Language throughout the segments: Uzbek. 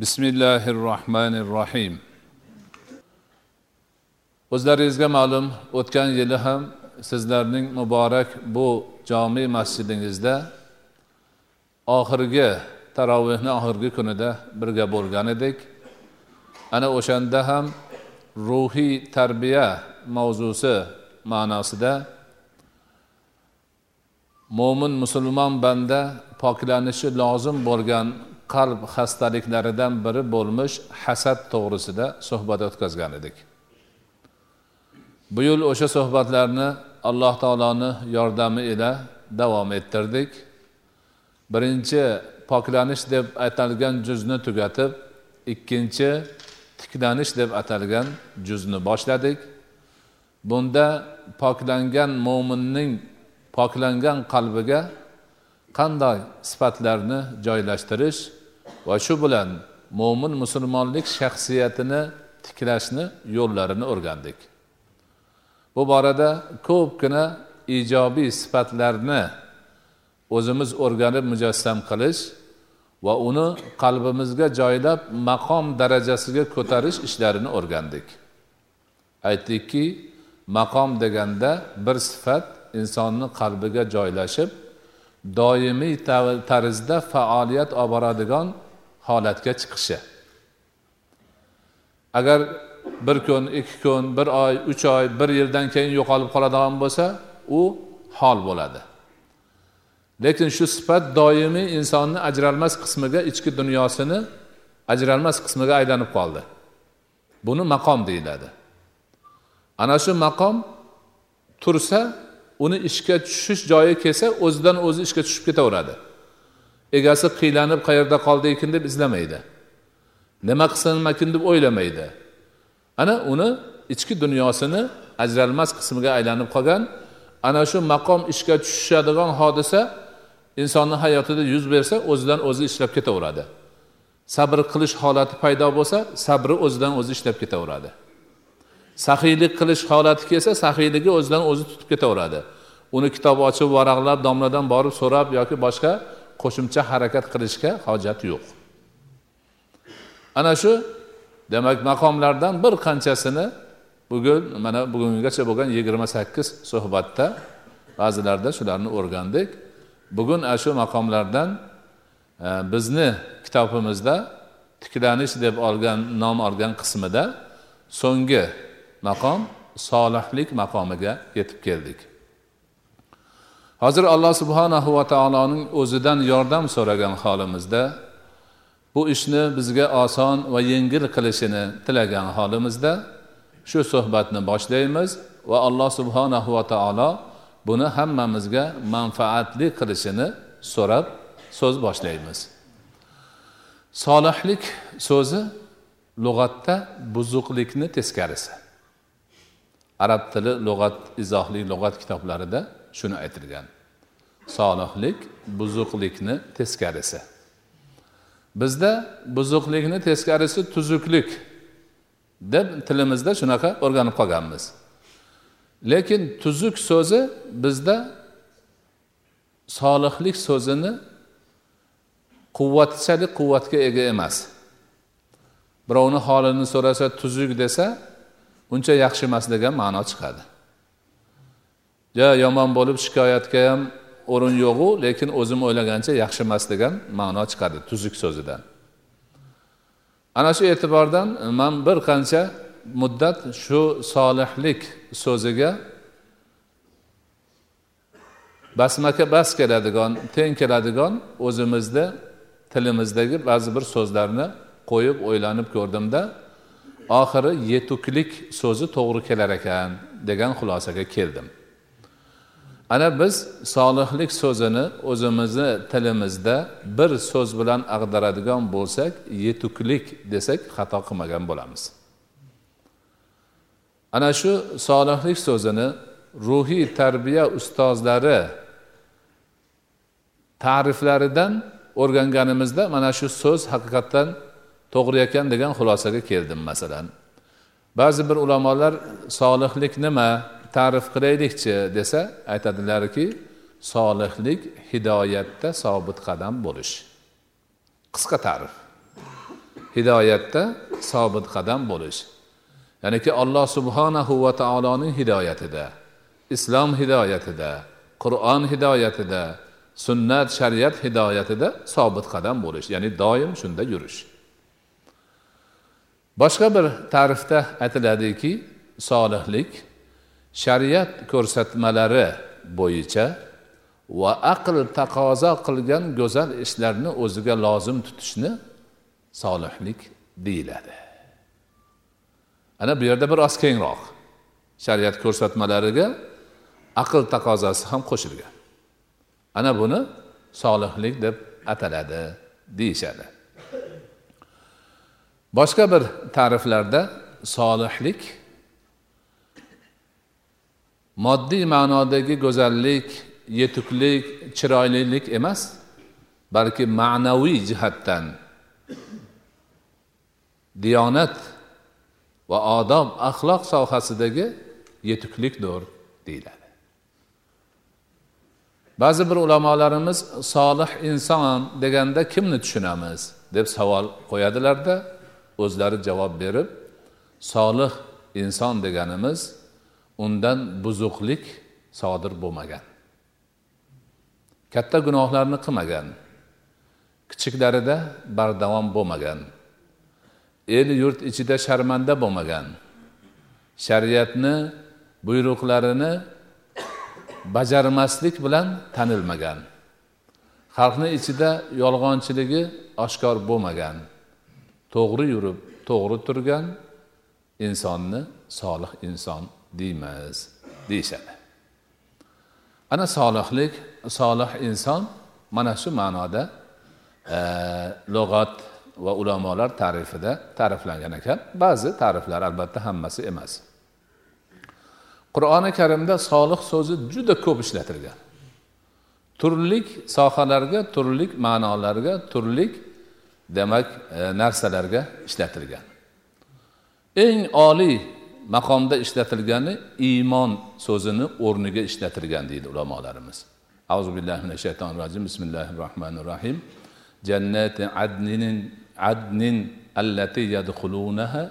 bismillahi rohmanir rohim o'zlaringizga ma'lum o'tgan yili ham sizlarning muborak bu jomiy masjidingizda oxirgi tarovehni oxirgi kunida birga bo'lgan edik. Ana o'shanda ham ruhiy tarbiya mavzusi ma'nosida mo'min musulmon banda poklanishi lozim bo'lgan qalb xastaliklaridan biri bo'lmish hasad to'g'risida suhbat o'tkazgan edik. Bu yil o'sha suhbatlarni alloh taoloni yordami ila davom ettirdik. Birinchi poklanish deb atalgan juzni tugatib ikkinchi tiklanish deb atalgan juzni boshladik. Bunda poklangan mo'minning poklangan qalbiga qanday sifatlarni joylashtirish va shu bilan mo'min musulmonlik shaxsiyatini tiklashni yo'llarini o'rgandik. Bu borada ko'pgina ijobiy sifatlarni o'zimiz o'rganib mujassam qilish va uni qalbimizga joylab maqom darajasiga ko'tarish ishlarini o'rgandik. Aytdikki maqom deganda bir sifat insonni qalbiga joylashib doimiy tarzda faoliyat olib boradigan holatga chiqishi. Agar bir kun ikki kun bir oy uch oy bir yildan keyin yo'qolib qoladigan bo'lsa u hol bo'ladi. Lekin shu sifat doimiy insonni ajralmas qismiga ichki dunyosini ajralmas qismiga aylanib qoldi. Buni maqom deyiladi. Ana shu maqom tursa uni ishga tushish joyi kelsa o'zidan o'zi ishga tushib ketaveradi. Egasi qiylanib qayerda qoldi ekan deb izlamaydi. Nima qilsinmakin deb o'ylamaydi. Ana uni ichki dunyosini ajralmas qismiga aylanib qolgan ana shu maqom ishga tushadigan hodisa insonni hayotida yuz bersa o'zidan o'zi ishlab ketaveradi. Sabr qilish holati paydo bo'lsa sabri o'zidan o'zi ishlab ketaveradi. Saxiylik qilish holati kelsa saxiyligi o'zidan o'zi tutib ketaveradi. Uni kitob ochib varaqlab domladan borib so'rab yoki boshqa qo'shimcha harakat qilishga hojat yo'q. Ana shu demak maqomlardan bir qanchasini bugun mana bugungacha bo'lgan yigirma sakkiz suhbatda ba'zilarda shularni o'rgandik. Bugun ana shu maqomlardan e, bizni kitobimizda tiklanish deb olgan nom olgan qismida so'nggi maqom solihlik maqomiga yetib keldik. Hozir alloh subhanahu va taoloning o'zidan yordam so'ragan holimizda bu ishni bizga oson va yengil qilishini tilagan holimizda shu suhbatni boshlaymiz va alloh subhanahu va taolo buni hammamizga manfaatli qilishini so'rab so'z boshlaymiz. Solihlik so'zi lug'atda buzuqlikni teskarisi. Arab tili lug'at izohli lug'at kitoblarida shuni aytilgan. Solihlik buzuqlikni teskarisi. Bizda buzuqlikni teskarisi tuzuklik deb tilimizda shunaqa o'rganib qolganmiz. Lekin tuzuk so'zi bizda solihlik so'zini quvvatchalik quvvatga ega emas. Birovni holini so'rasa tuzuk desa uncha yaxshi emas degan ma'no chiqadi. Ja yomon bo'lib shikoyatga ham o'rin yo'qu lekin o'zim o'ylagancha yaxshi emas degan ma'no chiqadi tuzuk so'zidan. Ana shu e'tibordan man bir qancha muddat shu solihlik so'ziga basmaka bas keladigan teng keladigan o'zimizni tilimizdagi ba'zi bir so'zlarni qo'yib o'ylanib ko'rdimda oxiri yetuklik so'zi to'g'ri kelar ekan degan xulosaga keldim. Ana biz solihlik so'zini o'zimizni tilimizda bir so'z bilan ag'daradigan bo'lsak yetuklik desak xato qilmagan bo'lamiz. Ana shu solihlik so'zini ruhiy tarbiya ustozlari ta'riflaridan o'rganganimizda mana shu so'z haqiqatdan to'g'ri ekan degan xulosaga keldim masalan. Ba'zi bir ulamolar solihlik nima? Ta'rif qilaylikchi desa aytadilarki solihlik hidoyatda sobit qadam bo'lish. Qisqa ta'rif. Hidoyatda sobit qadam bo'lish. Ya'niki alloh subhanahu va taoloning hidoyatida islom hidoyatida qur'on hidoyatida sunnat shariat hidoyatida sobit qadam bo'lish. Ya'ni doim shunda yurish. Boshqa bir ta'rifda aytiladiki solihlik shariat ko'rsatmalari bo'yicha va aql taqozo qilgan go'zal ishlarni o'ziga lozim tutishni solihlik deyiladi. Ana bu yerda biroz kengroq. Shariat ko'rsatmalariga aql taqozosi ham qo'shilgan. Ana buni solihlik deb ataladi deyishadi. Boshqa bir ta'riflarda solihlik moddiy ma'nodagi go'zallik yetuklik chiroylilik emas balki ma'naviy jihatdan. Diyonat va odob axloq sohasidagi yetuklikdir deyiladi. Ba'zi bir ulamolarimiz solih inson deganda kimni tushunamiz deb savol qo'yadilarda o'zlari javob berib solih inson deganimiz undan buzuqlik sodir bo'lmagan. Katta gunohlarni qilmagan. Kichiklarida bardavom bo'lmagan. El yurt ichida sharmanda bo'lmagan. Shariatni buyruqlarini bajarmaslik bilan tanilmagan. Xalqni ichida yolg'onchiligi oshkor bo'lmagan. To'g'ri yurib to'g'ri turgan insonni solih inson deymiz deyishadi. Ana solihlik solih inson mana shu ma'noda e, lug'at va ulamolar ta'rifida ta'riflangan ekan. Ba'zi ta'riflar albatta hammasi emas. Qur'oni karimda solih so'zi juda ko'p ishlatilgan. Turli sohalarga turli ma'nolarga turli demak e, narsalarga ishlatilgan. Eng oliy maqomda ishlatilgani iymon so'zini o'rniga ishlatilgan deydi ulamolarimiz. Auzu billahi minash shaytonir rojim bismillahi rohmanir rohim jannati adnin adnin allati yadkhulunaha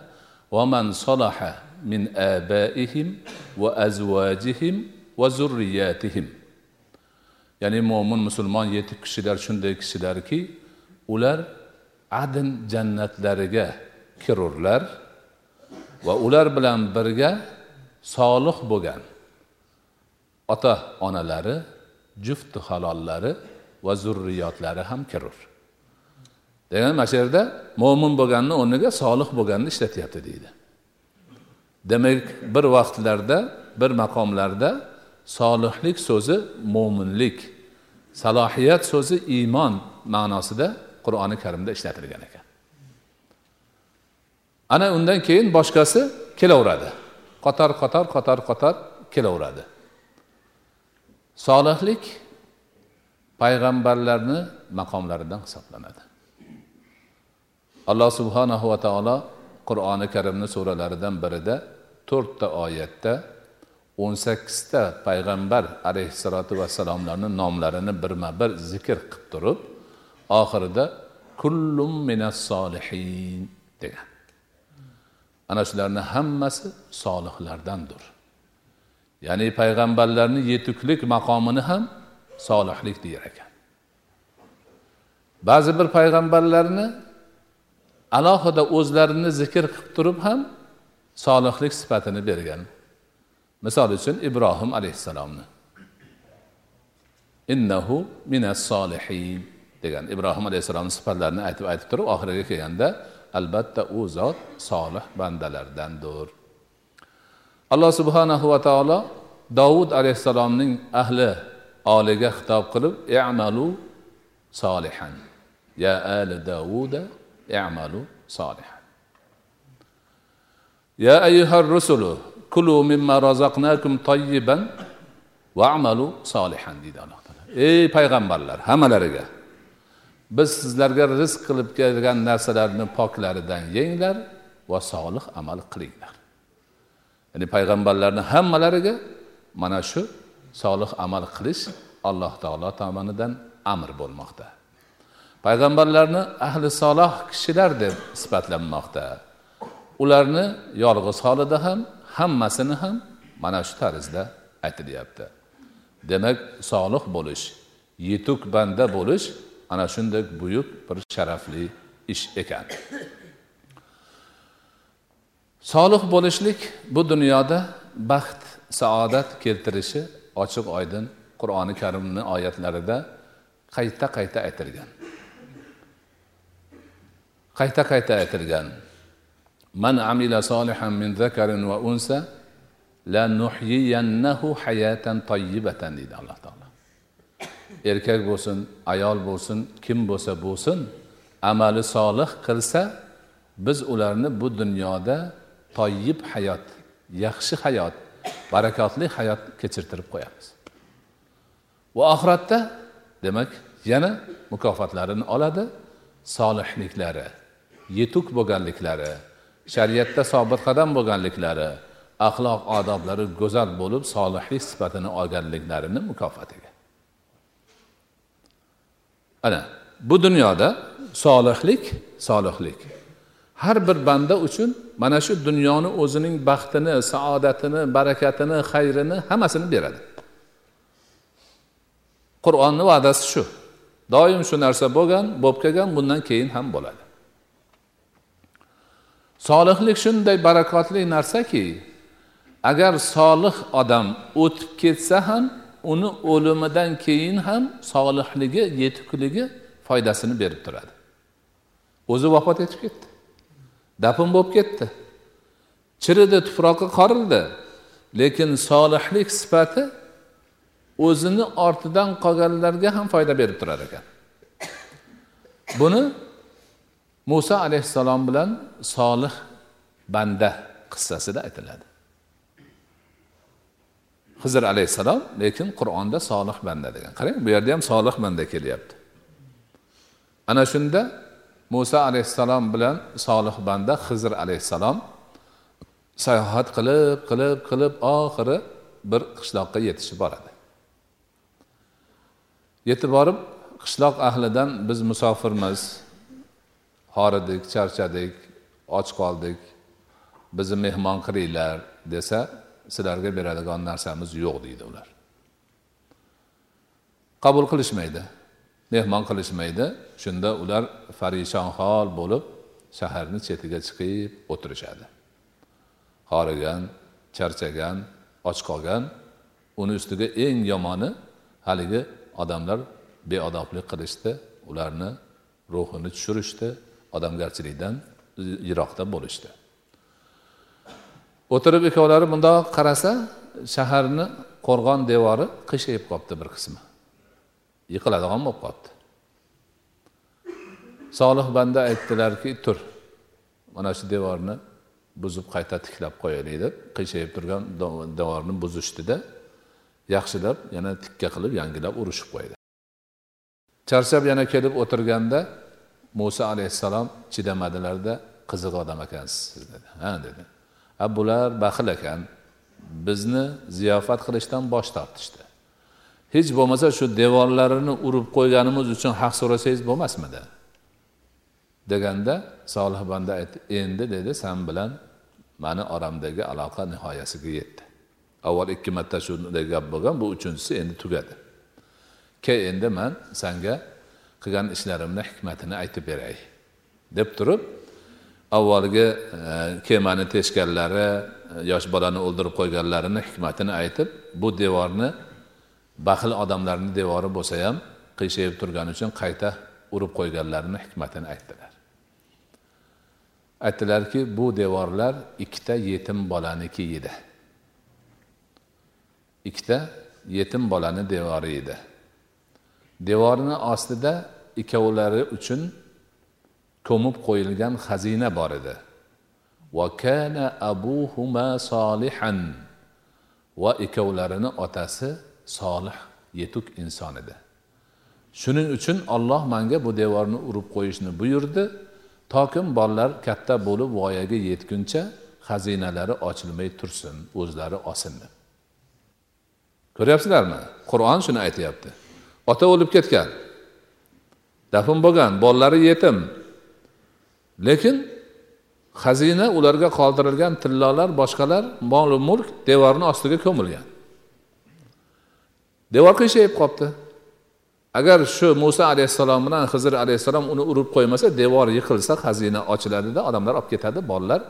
va man salaha min abaihim va azvajihim va zurriyatihim. Ya'ni mo'min musulmon yetuk kishilar shunday kishilarki ular adn jannatlariga kirurlar. Va ular bilan birga solih bo'lgan ota onalari jufti halollari va zurriyotlari ham kirur. Degan mana shu yerda mo'min bo'lganni o'rniga solih bo'lganni ishlatyapti deydi. Demak bir vaqtlarda bir maqomlarda solihlik so'zi mo'minlik salohiyat so'zi iymon ma'nosida qur'oni karimda ishlatilgan ekan. Ana undan keyin boshqasi kelaveradi. Qator qator qator qator kelaveradi. Solihlik payg'ambarlarni maqomlaridan hisoblanadi. Alloh subhanahu va taolo qur'oni karimni suralaridan birida to'rtta oyatda o'n sakkizta payg'ambar alayhissalotu vassalomlarni nomlarini birma bir zikr qilib turib oxirida kullum minas solihin degan. Ana shularni hammasi solihlardandir. Ya'ni payg'ambarlarni yetuklik maqomini ham solihlik deyar ekan. Ba'zi bir payg'ambarlarni alohida o'zlarini zikr qilib turib ham solihlik sifatini bergan. Misol uchun ibrohim alayhissalomni. Innahu minas solihin degan ibrohim alayhissalomni sifatlarini aytib aytib turib oxiriga kelganda albatta u zot solih bandalardandir. Alloh subhanahu va taolo dovud alayhissalomning ahli oliga xitob qilib amalu solihan. Ya ali davuda amalu solihan. Ya ayyuhar rusulu kulu mimma razaqnakum tayyiban va'malu solihan deydi alloh taolo. Ey payg'ambarlar hammalariga biz sizlarga rizq qilib kelgan narsalarni poklaridan yenglar va solih amal qilinglar. Ya'ni payg'ambarlarni hammalariga mana shu solih amal qilish alloh taolo tomonidan amr bo'lmoqda. Payg'ambarlarni ahli soloh kishilar deb sifatlanmoqda ularni yolg'iz holida ham hammasini ham mana shu tarzda aytilyapti. Demak solih bo'lish yetuk banda bo'lish ana shunday buyuk bir sharafli ish ekan. Solih bo'lishlik bu dunyoda baxt saodat keltirishi ochiq oydin qur'oni karimni oyatlarida qayta qayta aytilgan. Qayta qayta aytilgan. Man amila solihan min zakarin va unsa la nuhyiyannahu hayatan tayyibatan deydi alloh taolo. Erkak bo'lsin ayol bo'lsin kim bo'lsa bo'lsin amali solih qilsa biz ularni bu dunyoda toyib hayot yaxshi hayot barakotli hayot kechirtirib qo'yamiz. Va oxiratda demak yana mukofotlarini oladi solihliklari yetuk bo'lganliklari shariatda sobit qadam bo'lganliklari axloq odoblari go'zal bo'lib solihlik sifatini olganliklarini mukofotiga ana bu dunyoda solihlik solihlik. Har bir banda uchun mana shu dunyoni o'zining baxtini saodatini barakatini xayrini hammasini beradi. Qur'onni va'dasi shu. Doim shu narsa bo'lgan bo'lib kelgan bundan keyin ham bo'ladi. Solihlik shunday barakotli narsaki agar solih odam o'tib ketsa ham uni o'limidan keyin ham solihligi yetukligi foydasini berib turadi. O'zi vafot etib ketdi. Dafn bo'lib ketdi. Chiridi tuproqqa qorildi. Lekin solihlik sifati o'zini ortidan qolganlarga ham foyda berib turar ekan. Buni muso alayhissalom bilan solih banda qissasida aytiladi. Hizr alayhissalom lekin qur'onda solih banda degan. Qarang bu yerda ham solih banda kelyapti. Ana shunda muso alayhissalom bilan solih banda hizr alayhissalom sayohat qilib qilib qilib oxiri bir qishloqqa yetishib boradi. Yetib borib qishloq ahlidan biz musofirmiz. Horidik charchadik och qoldik bizni mehmon qilinglar desa sizlarga beradigan narsamiz yo'q deydi ular. Qabul qilishmaydi mehmon qilishmaydi. Shunda ular farishon hol bo'lib shaharni chetiga chiqib o'tirishadi. Horigan charchagan och qolgan uni ustiga eng yomoni haligi odamlar beodoblik qilishdi ularni ruhini tushirishdi odamgarchilikdan yiroqda bo'lishdi. O'tirib ikkovlari bundoq qarasa shaharni qo'rg'on devori qiyshayib qolibdi bir qismi. Yiqiladigan bo'lib qolibdi solih banda aytdilarki tur mana shu devorni buzib qayta tiklab qo'yaylik deb qiyshayib turgan devorni buzishdida yaxshilab yana tikka qilib yangilab urishib qo'ydi. Charchab yana kelib o'tirganda muso alayhissalom chidamadilarda qiziq odam ekansiz siz dedi. Ha dedi. A bular baxil ekan bizni ziyofat qilishdan bosh tortishdi. Hech bo'lmasa shu devorlarini urib qo'yganimiz uchun haq so'rasangiz bo'lmasmidi? Deganda solih banda aytdi endi dedi san bilan mani oramdagi aloqa nihoyasiga yetdi. Avval ikki marta shunday gap bo'lgan bu uchinchisi endi tugadi. Ke endi man sanga qilgan ishlarimni hikmatini aytib beray deb turib avvalgi e, kemani teshganlari e, yosh bolani o'ldirib qo'yganlarini hikmatini aytib bu devorni baxil odamlarni devori bo'lsa ham qiyshayib turgani uchun qayta urib qo'yganlarini hikmatini aytdilar. Aytdilarki bu devorlar ikkita yetim bolaniki edi. Ikkita yetim bolani devori edi. Devorni ostida ikkovlari uchun ko'mib qo'yilgan xazina bor edi. Va abuhuma solihan va ikkovlarini otasi solih yetuk inson edi. Shuning uchun olloh manga bu devorni urib qo'yishni buyurdi. Tokim bolalar katta bo'lib voyaga yetguncha xazinalari ochilmay tursin o'zlari olsin deb ko'ryapsizlarmi? Qur'on shuni aytyapti. Ota o'lib ketgan. Dafn bo'lgan bolalari yetim. Lekin xazina ularga qoldirilgan tillolar boshqalar mol mulk devorni ostiga ko'milgan. Devor qiyshayib qolibdi agar shu muso alayhissalom bilan hizr alayhissalom uni urib qo'ymasa devor yiqilsa xazina ochiladida odamlar olib ketadi bolalar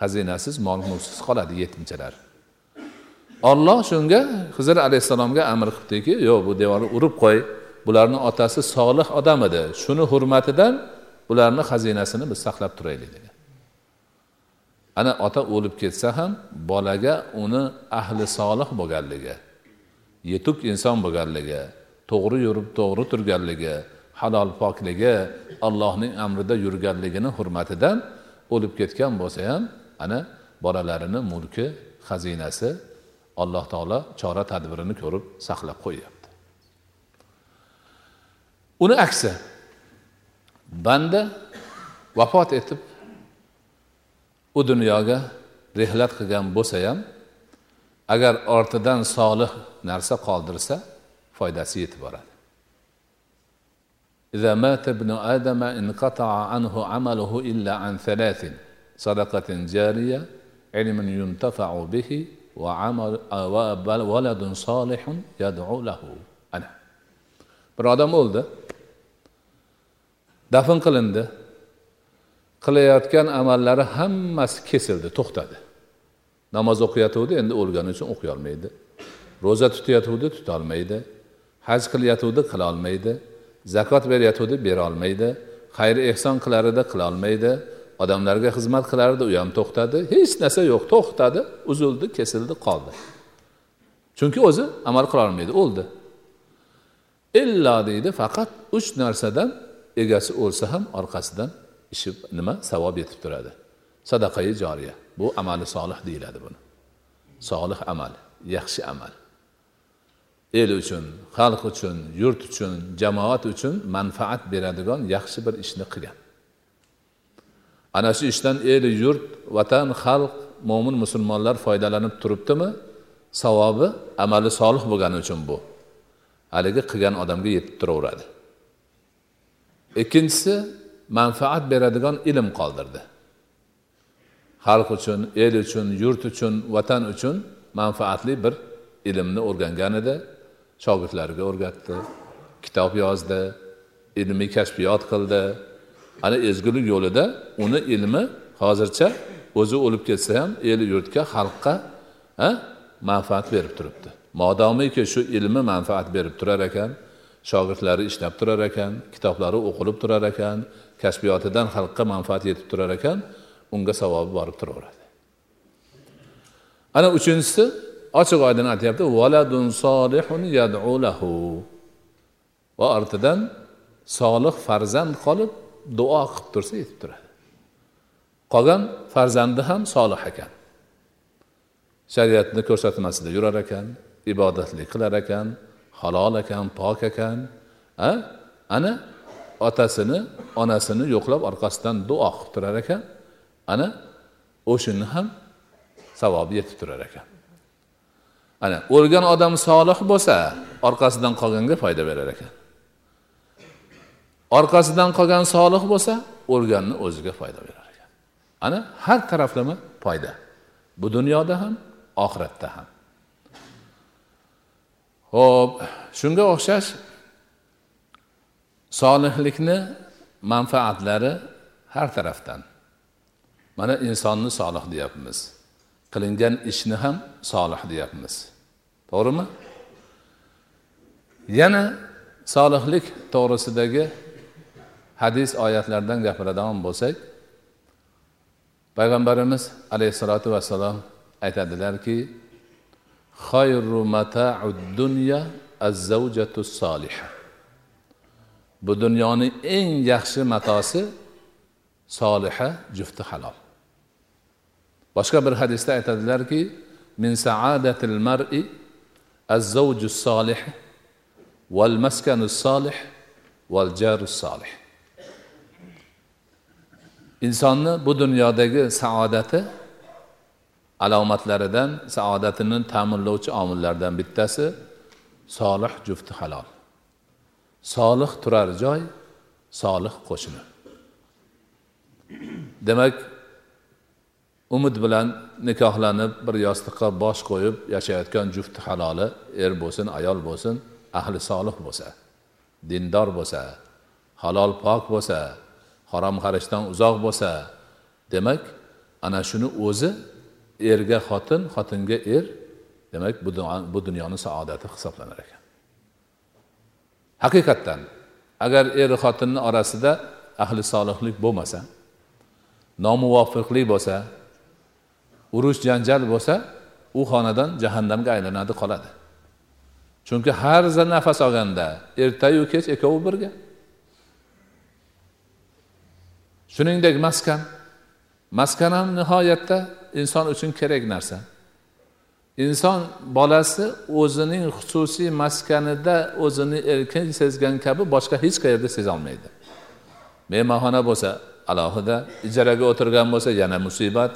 xazinasiz mol mulksiz qoladi yetimchalar. Olloh shunga hizr alayhissalomga amr qilibdiki yo'q bu devorni urib qo'y. Bularni otasi solih odam edi. Shuni hurmatidan ularni xazinasini biz saqlab turaylik degan. Ana ota o'lib ketsa ham bolaga uni ahli solih bo'lganligi yetuk inson bo'lganligi to'g'ri yurib to'g'ri turganligi halol pokligi allohning amrida yurganligini hurmatidan o'lib ketgan bo'lsa ham ana bolalarini mulki xazinasi alloh taolo chora tadbirini ko'rib saqlab qo'yyapti. Uni aksi banda vafot etib u dunyoga rehlat qilgan bo'lsa ham agar ortidan solih narsa qoldirsa foydasi yetib boradi إذا مات ابن آدم انقطع عنه عمله إلا عن ثلاث صدقة جارية علم ينتفع به وعمل ولد صالح يدعو له أنا bir odam o'ldi Dafn qilindi. Qilayotgan amallari hammasi kesildi to'xtadi. Namoz o'qiyotgandi endi o'lgani uchun o'qiy olmaydi ro'za tutayotgandi tutolmaydi. Haj qilayotgandi qilolmaydi. Zakot berayotgandi berolmaydi. Xayr ehson qilar edi qilolmaydi. Odamlarga xizmat qilar edi u ham to'xtadi. Hech narsa yo'q to'xtadi uzildi kesildi qoldi. Chunki o'zi amal qilolmaydi o'ldi. Illo deydi faqat uch narsadan egasi o'lsa ham orqasidan ishi nima savob yetib turadi. Sadaqai joriya. Bu amali solih deyiladi buni. Solih amal yaxshi amal. El uchun xalq uchun yurt uchun jamoat uchun manfaat beradigan yaxshi bir ishni qilgan. Ana shu ishdan el yurt vatan xalq mo'min musulmonlar foydalanib turibdimi? Savobi amali solih bo'lgani uchun bu. Haligi qilgan odamga yetib turaveradi. Ikkinchisi manfaat beradigan ilm qoldirdi. Xalq uchun el uchun yurt uchun vatan uchun manfaatli bir ilmni o'rgangan edi. Shogirdlariga o'rgatdi kitob yozdi ilmiy kashfiyot qildi. Ana ezgulik yo'lida uni ilmi hozircha o'zi o'lib ketsa ham el yurtga xalqqa manfaat berib turibdi. Modomiki shu ilmi manfaat berib turar ekan. Shogirdlari ishlab turar ekan kitoblari o'qilib turar ekan kasbiyotidan xalqqa manfaat yetib turar ekan unga savobi borib turaveradi. Ana uchinchisi ochiq oydin aytyapti valadun solihun yadu lahu. Va ortidan solih farzand qolib duo qilib tursa yetib turadi. Qolgan farzandi ham solih ekan. Shariatni ko'rsatmasida yurar ekan ibodatlik qilar ekan halol ekan pok ekan a? Ana otasini onasini yo'qlab orqasidan duo qilib turar ekan. Ana o'shani ham savobi yetib turar ekan. Ana o'lgan odam solih bo'lsa orqasidan qolganga foyda berar ekan. Orqasidan qolgan solih bo'lsa o'lganni o'ziga foyda berar ekan. Ana har taraflama foyda. Bu dunyoda ham oxiratda ham. Ho'p shunga o'xshash solihlikni manfaatlari har tarafdan. Mana insonni solih deyapmiz. Qilingan ishni ham solih deyapmiz. To'g'rimi? Yana solihlik to'g'risidagi hadis oyatlardan gapiradigan bo'lsak payg'ambarimiz alayhissalotu vassalom aytadilarki xayru mata'ud dunya az-zawjatu soliha bu dunyoning eng yaxshi matosi soliha jufti halol. Boshqa bir hadisda aytadilarki min saadatil mar'i az-zawju solih val maskanu solih val jaru solih insonni bu dunyodagi saodati alomatlaridan saodatini ta'minlovchi omillardan bittasi solih jufti halol. Solih turar joy solih qo'shni. Demak umid bilan nikohlanib bir yostiqqa bosh qo'yib yashayotgan jufti haloli er bo'lsin ayol bo'lsin ahli solih bo'lsa dindor bo'lsa halol pok bo'lsa harom xarishdan uzoq bo'lsa demak ana shuni o'zi erga xotin xotinga er demak bu dunyoni saodati hisoblanar ekan. Haqiqatdan agar er xotinni orasida ahli solihlik bo'lmasa nomuvofiqlik bo'lsa urush janjal bo'lsa u xonadon jahannamga aylanadi qoladi. Chunki har nafas olganda ertayu kech ikkovi birga. Shuningdek maskan. Maskan ham nihoyatda inson uchun kerak narsa. Inson bolasi o'zining xususiy maskanida o'zini erkin sezgan kabi boshqa hech qayerda sezolmaydi. Mehmonxona bo'lsa alohida ijaraga o'tirgan bo'lsa yana musibat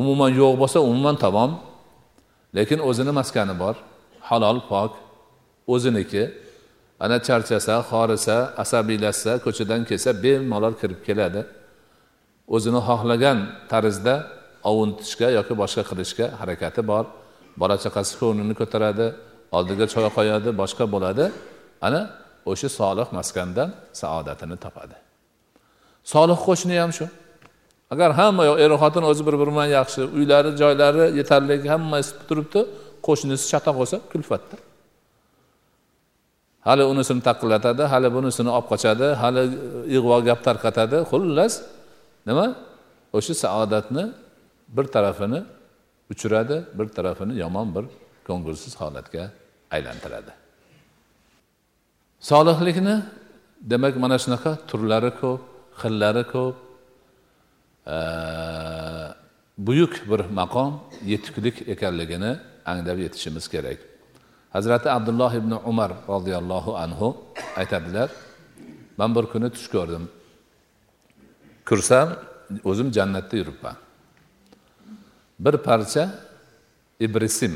umuman yo'q bo'lsa umuman tamom. Lekin o'zini maskani bor halol pok o'ziniki ana charchasa horisa asabiylashsa ko'chadan kelsa bemalol kirib keladi. O'zini xohlagan tarzda ovuntishga yoki boshqa qilishga harakati bor. Bola chaqasi ko'nglini ko'taradi oldiga choy qo'yadi boshqa bo'ladi. Ana o'sha solih maskandan saodatini topadi. Solih qo'shni ham shu. Agar hamma er xotin o'zi bir biri bilan yaxshi uylari joylari yetarli hammasi turibdi qo'shnisi chatoq bo'lsa kulfatda hali unisini taqillatadi hali bunisini olib qochadi hali e, ig'vo gap tarqatadi xullas nima? O'sha saodatni bir tarafini uchiradi bir tarafini yomon bir ko'ngilsiz holatga aylantiradi. Solihlikni demak mana shunaqa turlari ko'p xillari ko'p buyuk bir maqom yetuklik ekanligini anglab yetishimiz kerak. Hazrati abdulloh ibn umar roziyallohu anhu aytadilar man bir kuni tush ko'rdim. Ko'rsam o'zim jannatda yuribman. Bir parcha ibrisim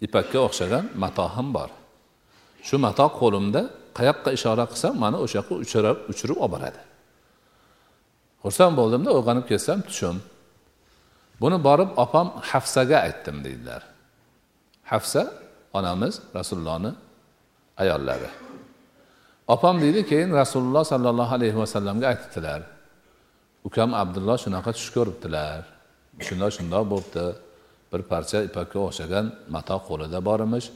ipakka o'xshagan mato ham bor. Shu mato qo'limda qayoqqa ishora qilsam mani o'sha yoqqa uchirib uchirib olib boradi. Xursand bo'ldimda uyg'onib ketsam tushim buni borib opam hafsaga aytdim deydilar. Hafsa onamiz rasulullohni ayollari opam deydi keyin rasululloh sollallohu alayhi vasallamga aytibdilar ukam abdulloh shunaqa tush ko'ribdilar. Shundoq shundoq bo'libdi bir parcha ipakka o'xshagan mato qo'lida bor emish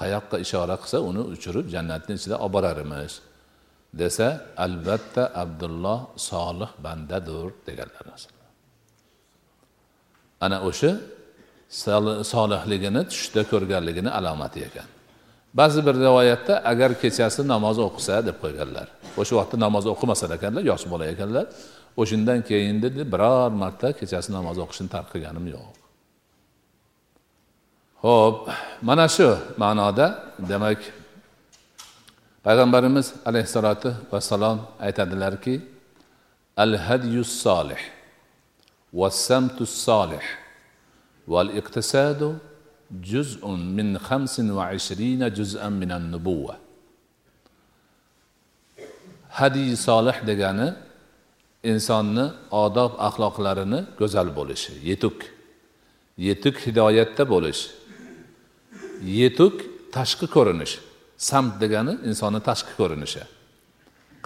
qayoqqa ishora qilsa uni uchirib jannatni ichida olib borar emish desa albatta abdulloh solih bandadir deganlar ana o'sha solihligini tushda ko'rganligini alomati ekan. Ba'zi bir rivoyatda agar kechasi namoz o'qisa deb qo'yganlar. O'sha vaqtda namoz o'qimasar ekanlar yosh bola ekanlar. O'shandan keyin dedi biror marta kechasi namoz o'qishni tark qilganim yo'q. Ho'p mana shu ma'noda demak payg'ambarimiz alayhissalotu vassalom aytadilarki al hadyu solih vassamtus solih val iqtisadu juz'un min xamsin va ishrina juz'an minan nubuva solih degani insonni odob axloqlarini go'zal bo'lishi yetuk. Yetuk hidoyatda bo'lish. Yetuk tashqi ko'rinish. Samt degani insonni tashqi ko'rinishi.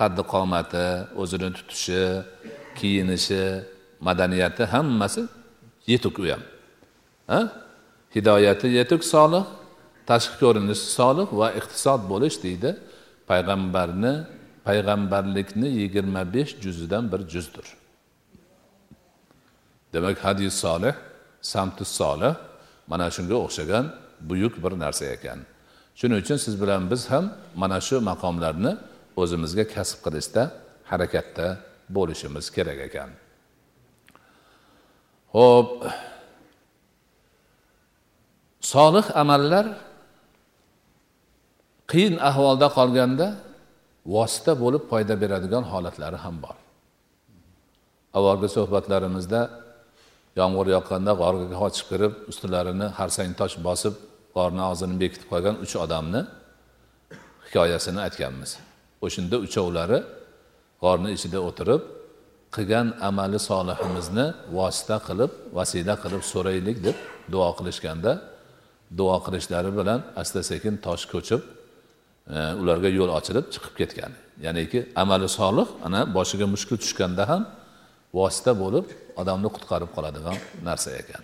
Qaddi qomati o'zini tutishi kiyinishi madaniyati hammasi yetuk u ham. Hidoyati yetuk solih tashqi ko'rinishi solih va iqtisod bo'lish deydi payg'ambarni payg'ambarlikni yigirma besh juzidan bir juzdir. Demak hadis solih samti solih mana shunga o'xshagan buyuk bir narsa ekan. Shuning uchun siz bilan biz ham mana shu maqomlarni o'zimizga kasb qilishda harakatda bo'lishimiz kerak ekan. Ho'p solih amallar qiyin ahvolda qolganda vosita bo'lib foyda beradigan holatlari ham bor. Avvalgi suhbatlarimizda yomg'ir yoqqanda g'orga qochib kirib ustilarini harsang tosh bosib g'orni og'zini bekitib qo'ygan uch odamni hikoyasini aytganmiz. O'shanda uchovlari g'orni ichida o'tirib qilgan amali solihimizni vosita qilib vasila qilib so'raylik deb duo qilishganda duo qilishlari bilan asta sekin tosh ko'chib ularga yo'l ochilib chiqib ketgan. Ya'niki amali solih ana boshiga mushkul tushganda ham vosita bo'lib odamni qutqarib qoladigan narsa ekan.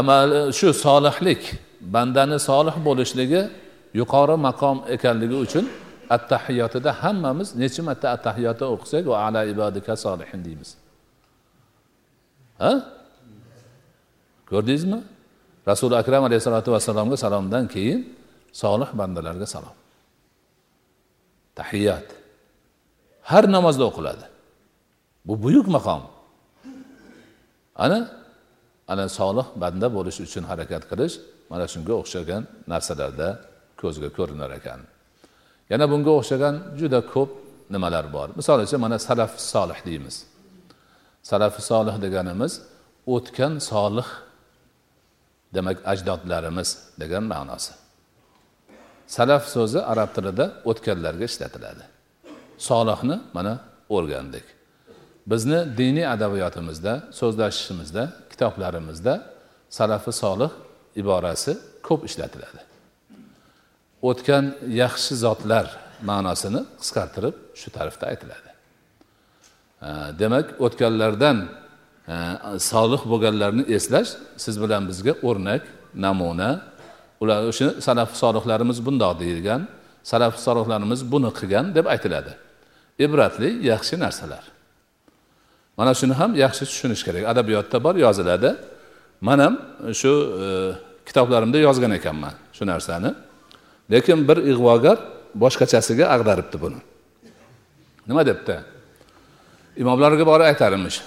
Amali e, shu solihlik bandani solih bo'lishligi yuqori maqom ekanligi uchun attahiyotida hammamiz necha marta attahiyoti o'qisak va ala ibadika solihin deymiz. Ha? Ko'rdingizmi? Rasuli akram alayhissalotu vassalomga salomdan keyin solih bandalarga salom. Tahiyat. Har namozda o'qiladi. Bu buyuk maqom. Ana ana solih banda bo'lish uchun harakat qilish mana shunga o'xshagan narsalarda ko'zga ko'rinar ekan. Yana bunga o'xshagan juda ko'p nimalar bor. Misol uchun mana salaf solih deymiz. Salaf solih deganimiz o'tgan solih demak ajdodlarimiz degan ma'nosi. Salaf so'zi arab tilida o'tganlarga ishlatiladi. Solihni mana o'rgandik. Bizni diniy adabiyotimizda so'zlashishimizda kitoblarimizda salafi solih iborasi ko'p ishlatiladi. O'tgan yaxshi zotlar ma'nosini qisqartirib shu tarifda aytiladi. Demak o'tganlardan solih bo'lganlarni eslash siz bilan bizga o'rnak namuna ular o'sha salaf solihlarimiz bundoq deyilgan salaf solihlarimiz buni qilgan deb aytiladi. Ibratli yaxshi narsalar. Mana shuni ham yaxshi tushunish kerak. Adabiyotda bor yoziladi. Man ham shu e, kitoblarimda yozgan ekanman shu narsani. Lekin bir ig'vogar boshqachasiga ag'daribdi buni. Nima debdi? Imomlarga borib aytarmish.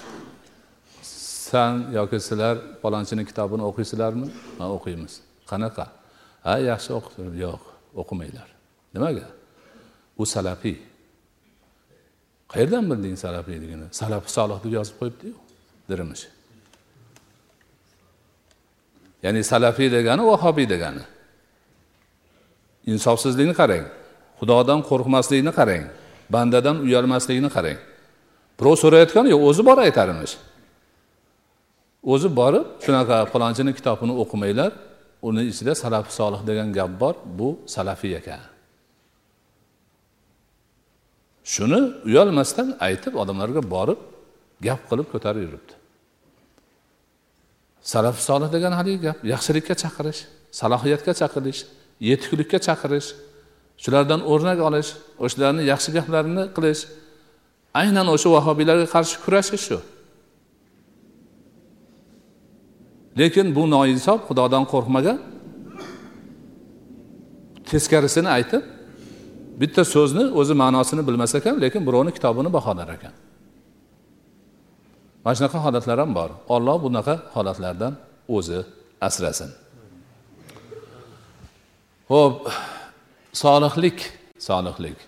San yoki sizlar palonchini kitobini o'qiysizlarmi ha o'qiymiz. Qanaqa? Ha yaxshi o'qi yo'q o'qimanglar nimaga? U salafiy. Qayerdan bilding salafiyligini? Salafi solih deb yozib qo'yibdiyu dirimish. Ya'ni salafiy degani vahobiy degani. Insofsizlikni qarang. Xudodan qo'rqmaslikni qarang. Bandadan uyalmaslikni qarang. Birov so'rayotgani yo'q o'zi borib aytarmish o'zi borib shunaqa falonchini kitobini o'qimanglar. Uni ichida salafi solih degan gap bor bu salafiy ekan. Shuni uyalmasdan aytib odamlarga borib gap qilib ko'tarib yuribdi. Salaf solih degan haligi gap yaxshilikka chaqirish salohiyatga chaqirish yetuklikka chaqirish shulardan o'rnak olish o'shalarni yaxshi gaplarini qilish aynan o'sha vahobiylarga qarshi kurashish shu. Lekin bu noinsof xudodan qo'rqmagan. Teskarisini aytib bitta so'zni o'zi ma'nosini bilmas ekan lekin birovni kitobini baholar ekan. Mana shunaqa holatlar ham bor. Olloh bunaqa holatlardan o'zi asrasin. Ho'p solihlik solihlik.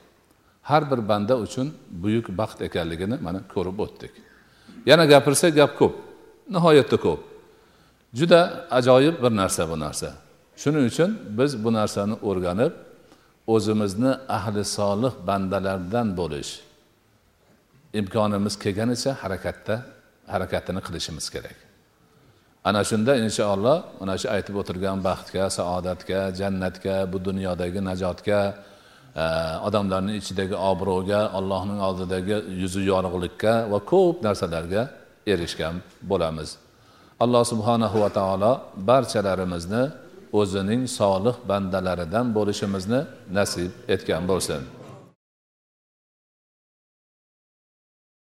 Har bir banda uchun buyuk baxt ekanligini mana ko'rib o'tdik. Yana gapirsak gap ko'p. Nihoyatda ko'p. Juda ajoyib bir narsa bu narsa. Shuning uchun biz bu narsani o'rganib o'zimizni ahli solih bandalardan bo'lish imkonimiz kelganicha harakatda harakatini qilishimiz kerak. Ana shunda inshaalloh mana shu aytib o'tirgan baxtga saodatga jannatga bu dunyodagi najotga e, odamlarni ichidagi obro'ga allohning oldidagi yuzi yorug'likka va ko'p narsalarga erishgan bo'lamiz. Alloh subhanahu va taolo barchalarimizni o'zining solih bandalaridan bo'lishimizni nasib etgan bo'lsin.